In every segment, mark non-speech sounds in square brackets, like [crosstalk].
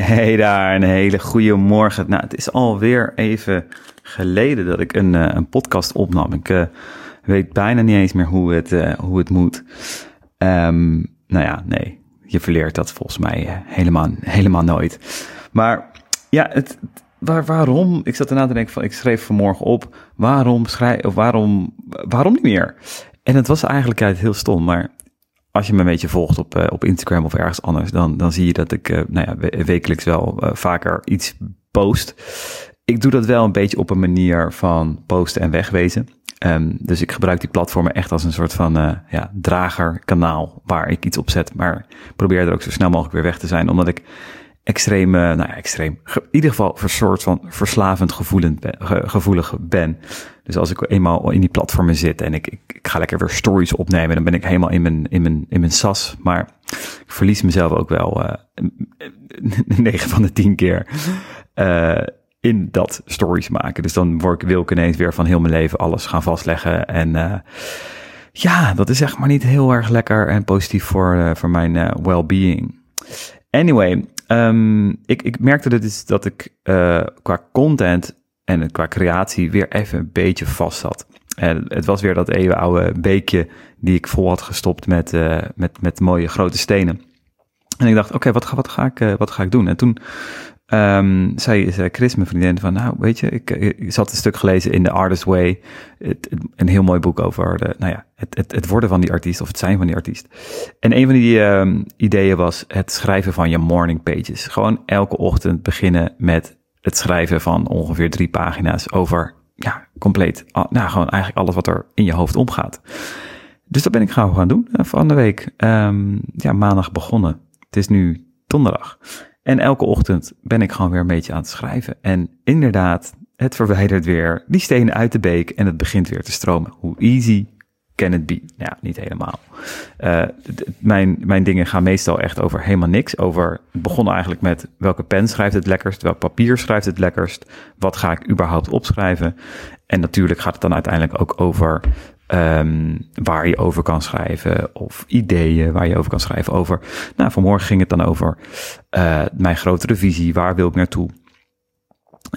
Hey daar, een hele goede morgen. Nou, het is alweer even geleden dat ik een, uh, een podcast opnam. Ik uh, weet bijna niet eens meer hoe het, uh, hoe het moet. Um, nou ja, nee, je verleert dat volgens mij helemaal, helemaal nooit. Maar ja, het, waar, waarom? Ik zat erna te denken van, ik schreef vanmorgen op, waarom schrijf, of waarom, waarom niet meer? En het was eigenlijk uit heel stom, maar als je me een beetje volgt op, uh, op Instagram of ergens anders, dan, dan zie je dat ik uh, nou ja, wekelijks wel uh, vaker iets post. Ik doe dat wel een beetje op een manier van posten en wegwezen. Um, dus ik gebruik die platformen echt als een soort van ja, dragerkanaal waar ik iets op zet. Maar probeer er ook zo snel mogelijk weer weg te zijn, omdat ik extreem, nou ja, extreem, in ieder geval een soort van verslavend gevoelend gevoelig ben. Dus als ik eenmaal in die platformen zit en ik, ik, ga lekker weer stories opnemen, dan ben ik helemaal in mijn, in mijn, in mijn sas. Maar ik verlies mezelf ook wel [laughs] uh, 9 van de 10 keer uh, in dat stories maken. Dus dan word ik, wil ik ineens weer van heel mijn leven alles gaan vastleggen. En ja, dat is zeg maar niet heel erg lekker en positief voor, voor mijn well-being. Anyway, um, ik, ik merkte dus dat ik qua content en qua creatie weer even een beetje vast zat. En het was weer dat eeuwenoude beekje die ik vol had gestopt met, uh, met, met mooie grote stenen. En ik dacht, oké, wat, wat, ga ik, uh, wat ga ik doen? En toen um, zei, zei Chris, mijn vriendin, van nou, weet je, ik, ik zat een stuk gelezen in The Artist Way. Het, een heel mooi boek over de, nou ja, het, het, het worden van die artiest of het zijn van die artiest. En een van die um, ideeën was het schrijven van je morning pages. Gewoon elke ochtend beginnen met het schrijven van ongeveer drie pagina's over, ja, compleet, nou, gewoon eigenlijk alles wat er in je hoofd omgaat. Dus dat ben ik gauw gaan doen van de week. Um, ja, maandag begonnen. Het is nu donderdag. En elke ochtend ben ik gewoon weer een beetje aan het schrijven. En inderdaad, het verwijdert weer die stenen uit de beek en het begint weer te stromen. Hoe easy can it be? Ja, niet helemaal. Uh, mijn, mijn dingen gaan meestal echt over helemaal niks. Over, het begon eigenlijk met welke pen schrijft het lekkerst, welk papier schrijft het lekkerst, wat ga ik überhaupt opschrijven. En natuurlijk gaat het dan uiteindelijk ook over um, waar je over kan schrijven of ideeën waar je over kan schrijven over. Nou, vanmorgen ging het dan over uh, mijn grotere visie, waar wil ik naartoe?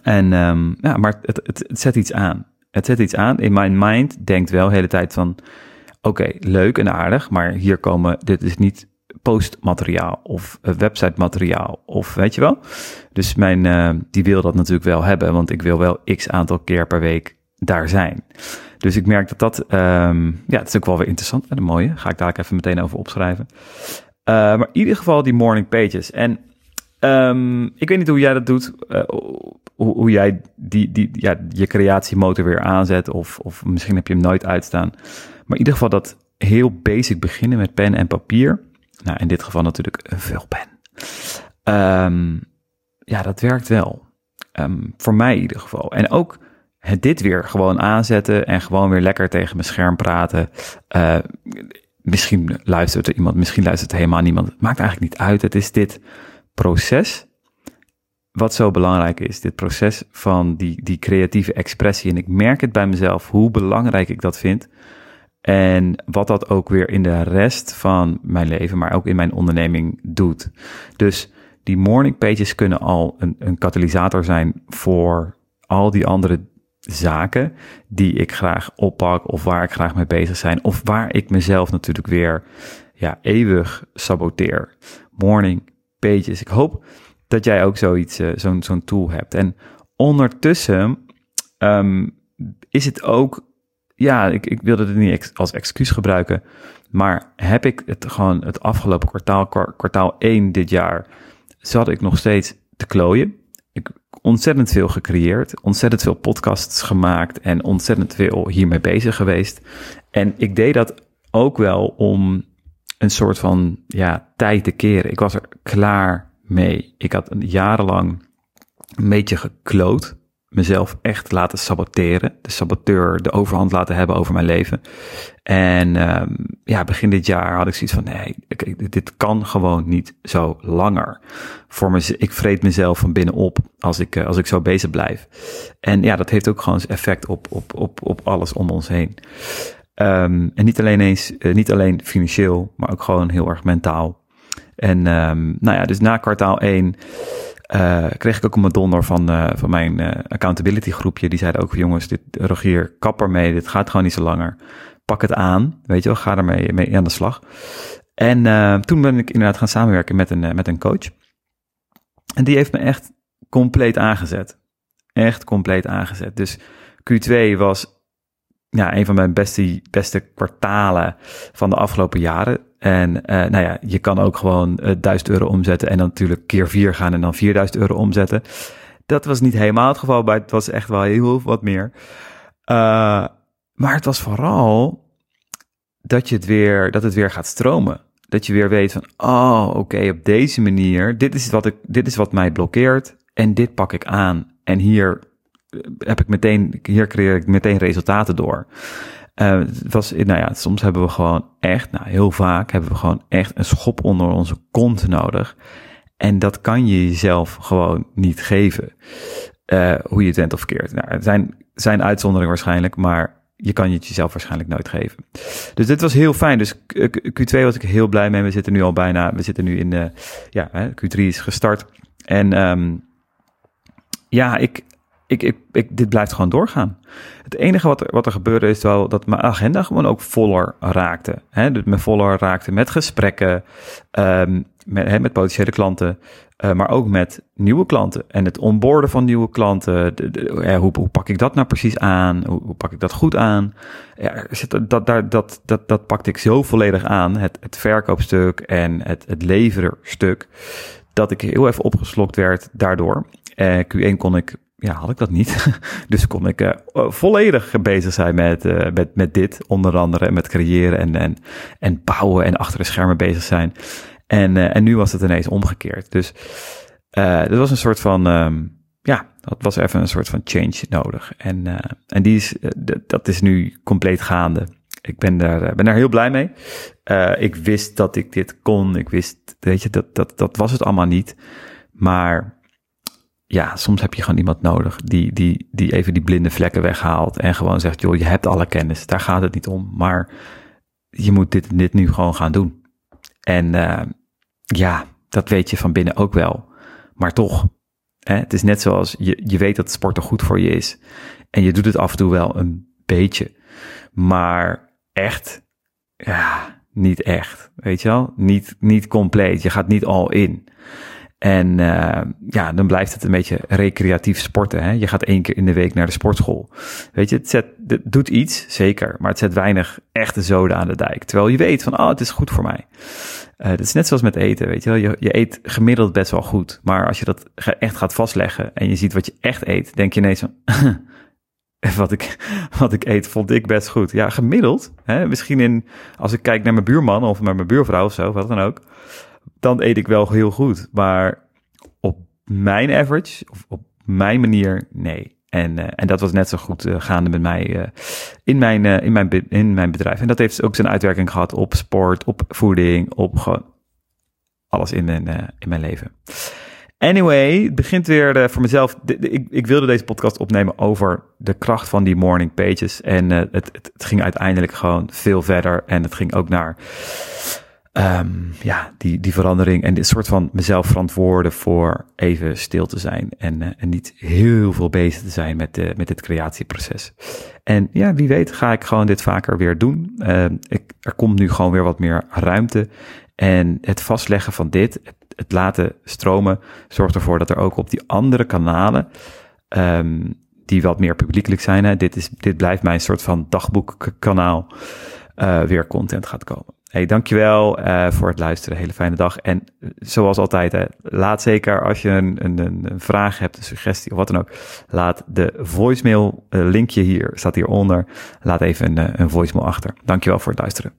En um, ja, maar het, het zet iets aan het zet iets aan. In mijn mind denkt wel de hele tijd van, oké, leuk en aardig, maar hier komen, dit is niet postmateriaal of website materiaal of weet je wel. Dus mijn, uh, die wil dat natuurlijk wel hebben, want ik wil wel x aantal keer per week daar zijn. Dus ik merk dat dat, um, ja, dat is ook wel weer interessant en een mooie. Ga ik daar even meteen over opschrijven. Uh, maar in ieder geval die morning pages. En um, ik weet niet hoe jij dat doet. Uh, hoe, hoe jij die, die, ja, je creatiemotor weer aanzet. Of, of misschien heb je hem nooit uitstaan. Maar in ieder geval dat heel basic beginnen met pen en papier. Nou, in dit geval natuurlijk een vulpen. Um, ja, dat werkt wel. Um, voor mij in ieder geval. En ook het dit weer gewoon aanzetten en gewoon weer lekker tegen mijn scherm praten. Uh, misschien luistert er iemand, misschien luistert er helemaal niemand. Maakt eigenlijk niet uit. Het is dit proces wat zo belangrijk is, dit proces van die, die creatieve expressie. En ik merk het bij mezelf hoe belangrijk ik dat vind. En wat dat ook weer in de rest van mijn leven, maar ook in mijn onderneming doet. Dus die morning pages kunnen al een, een katalysator zijn voor al die andere zaken die ik graag oppak of waar ik graag mee bezig zijn. Of waar ik mezelf natuurlijk weer ja, eeuwig saboteer. Morning pages. Ik hoop dat jij ook zoiets, uh, zo'n zo'n tool hebt. En ondertussen um, is het ook, ja, ik, ik wilde het niet als excuus gebruiken, maar heb ik het gewoon het afgelopen kwartaal, kwartaal 1 dit jaar, zat ik nog steeds te klooien. Ik ontzettend veel gecreëerd, ontzettend veel podcasts gemaakt en ontzettend veel hiermee bezig geweest. En ik deed dat ook wel om een soort van ja, tijd te keren. Ik was er klaar mee. Ik had jarenlang een beetje gekloot. Mezelf echt laten saboteren. De saboteur de overhand laten hebben over mijn leven. En um, ja, begin dit jaar had ik zoiets van: nee, dit kan gewoon niet zo langer. Voor me, ik vreet mezelf van binnenop als ik, als ik zo bezig blijf. En ja, dat heeft ook gewoon effect op, op, op, op alles om ons heen. Um, en niet alleen eens, uh, niet alleen financieel, maar ook gewoon heel erg mentaal. En um, nou ja, dus na kwartaal 1 uh, kreeg ik ook een donder van, uh, van mijn accountability groepje. Die zeiden ook, jongens, dit, Rogier, kap ermee, dit gaat gewoon niet zo langer. Pak het aan, weet je wel, ga ermee mee aan de slag. En toen ben ik inderdaad gaan samenwerken met een, met een coach. En die heeft me echt compleet aangezet. Echt compleet aangezet. Dus Q2 was ja, een van mijn beste, beste kwartalen van de afgelopen jaren. En uh, nou ja, je kan ook gewoon uh, eh, 1000 euro omzetten en dan natuurlijk keer 4 gaan en dan 4000 euro omzetten. Dat was niet helemaal het geval, maar het was echt wel heel wat meer. Uh, maar het was vooral dat, je het weer, dat het weer gaat stromen. Dat je weer weet van, oh, oké, op deze manier, dit is, wat ik, dit is wat mij blokkeert en dit pak ik aan. En hier heb ik meteen, hier creëer ik meteen resultaten door. Uh, het was, nou ja, soms hebben we gewoon echt, nou heel vaak hebben we gewoon echt een schop onder onze kont nodig. En dat kan je jezelf gewoon niet geven. Uh, hoe je het went of keert. Nou, er zijn, zijn uitzonderingen waarschijnlijk, maar je kan het jezelf waarschijnlijk nooit geven. Dus dit was heel fijn. Dus Q2 was ik heel blij mee. We zitten nu al bijna, we zitten nu in de, ja, Q3 is gestart. En um, ja, ik, ik, ik, ik, dit blijft gewoon doorgaan. Het enige wat er, wat er gebeurde is wel dat mijn agenda gewoon ook voller raakte. Hè? Dus me voller raakte met gesprekken, um, met, hè, met potentiële klanten, uh, maar ook met nieuwe klanten. En het onboorden van nieuwe klanten. Hoe, pak ik dat nou precies aan? Hoe, pak ik dat goed aan? Ja, dat, dat, dat, dat, pakte ik zo volledig aan. Het, het verkoopstuk en het, het levererstuk. Dat ik heel even opgeslokt werd daardoor. Uh, Q1 kon ik ja, had ik dat niet. [laughs] dus kon ik uh, volledig bezig zijn met, uh, met, met dit, onder andere met creëren en, en, en bouwen en achter de schermen bezig zijn. En, en nu was het ineens omgekeerd. Dus dat was een soort van, um, ja, dat was even een soort van change nodig. En, en die is, dat is nu compleet gaande. Ik ben daar, ben daar heel blij mee. ik wist dat ik dit kon. Ik wist, weet je, dat, dat, dat was het allemaal niet. Maar ja, soms heb je gewoon iemand nodig die, die, die even die blinde vlekken weghaalt en gewoon zegt, joh, je hebt alle kennis, daar gaat het niet om, maar je moet dit, dit nu gewoon gaan doen. En uh, ja, dat weet je van binnen ook wel, maar toch, hè, het is net zoals je, je weet dat sporten goed voor je is en je doet het af en toe wel een beetje, maar echt, ja, niet echt, weet je wel, niet, niet compleet, je gaat niet al in. En uh, ja, dan blijft het een beetje recreatief sporten. Hè? Je gaat één keer in de week naar de sportschool. Weet je, het, het doet iets, zeker, maar het zet weinig echte zoden aan de dijk. Terwijl je weet van, oh, het is goed voor mij. Uh, dat is net zoals met eten, weet je wel. Je, je eet gemiddeld best wel goed. Maar als je dat echt gaat vastleggen en je ziet wat je echt eet, denk je ineens van, [laughs] wat ik, wat ik eet, vond ik best goed. Ja, gemiddeld. Hè? Misschien in, als ik kijk naar mijn buurman of naar mijn buurvrouw of zo, wat dan ook dan eet ik wel heel goed. Maar op mijn average, of op mijn manier, nee. En, uh, en dat was net zo goed uh, gaande met mij uh, in, mijn, in, mijn, in mijn bedrijf. En dat heeft ook zijn uitwerking gehad op sport, op voeding, op gewoon alles in mijn, in mijn leven. Anyway, het begint weer voor mezelf. ik, ik, wilde deze podcast opnemen over de kracht van die morning pages. En het, het ging uiteindelijk gewoon veel verder. En het ging ook naar um, ja, die, die verandering en dit soort van mezelf verantwoorden voor even stil te zijn en, uh, en niet heel veel bezig te zijn met, de, met dit creatieproces. En ja, wie weet ga ik gewoon dit vaker weer doen. Uh, ik, er komt nu gewoon weer wat meer ruimte en het vastleggen van dit, het, laten stromen, zorgt ervoor dat er ook op die andere kanalen, um, die wat meer publiekelijk zijn, hè, dit, is, dit blijft mijn soort van dagboekkanaal, uh, weer content gaat komen. Hey, dankjewel uh, voor het luisteren. Hele fijne dag. En eh, zoals altijd, hè, laat zeker als je een, een, een, vraag hebt, een suggestie of wat dan ook, laat de voicemail, uh, linkje hier, staat hieronder. Laat even een, een voicemail achter. Dankjewel voor het luisteren.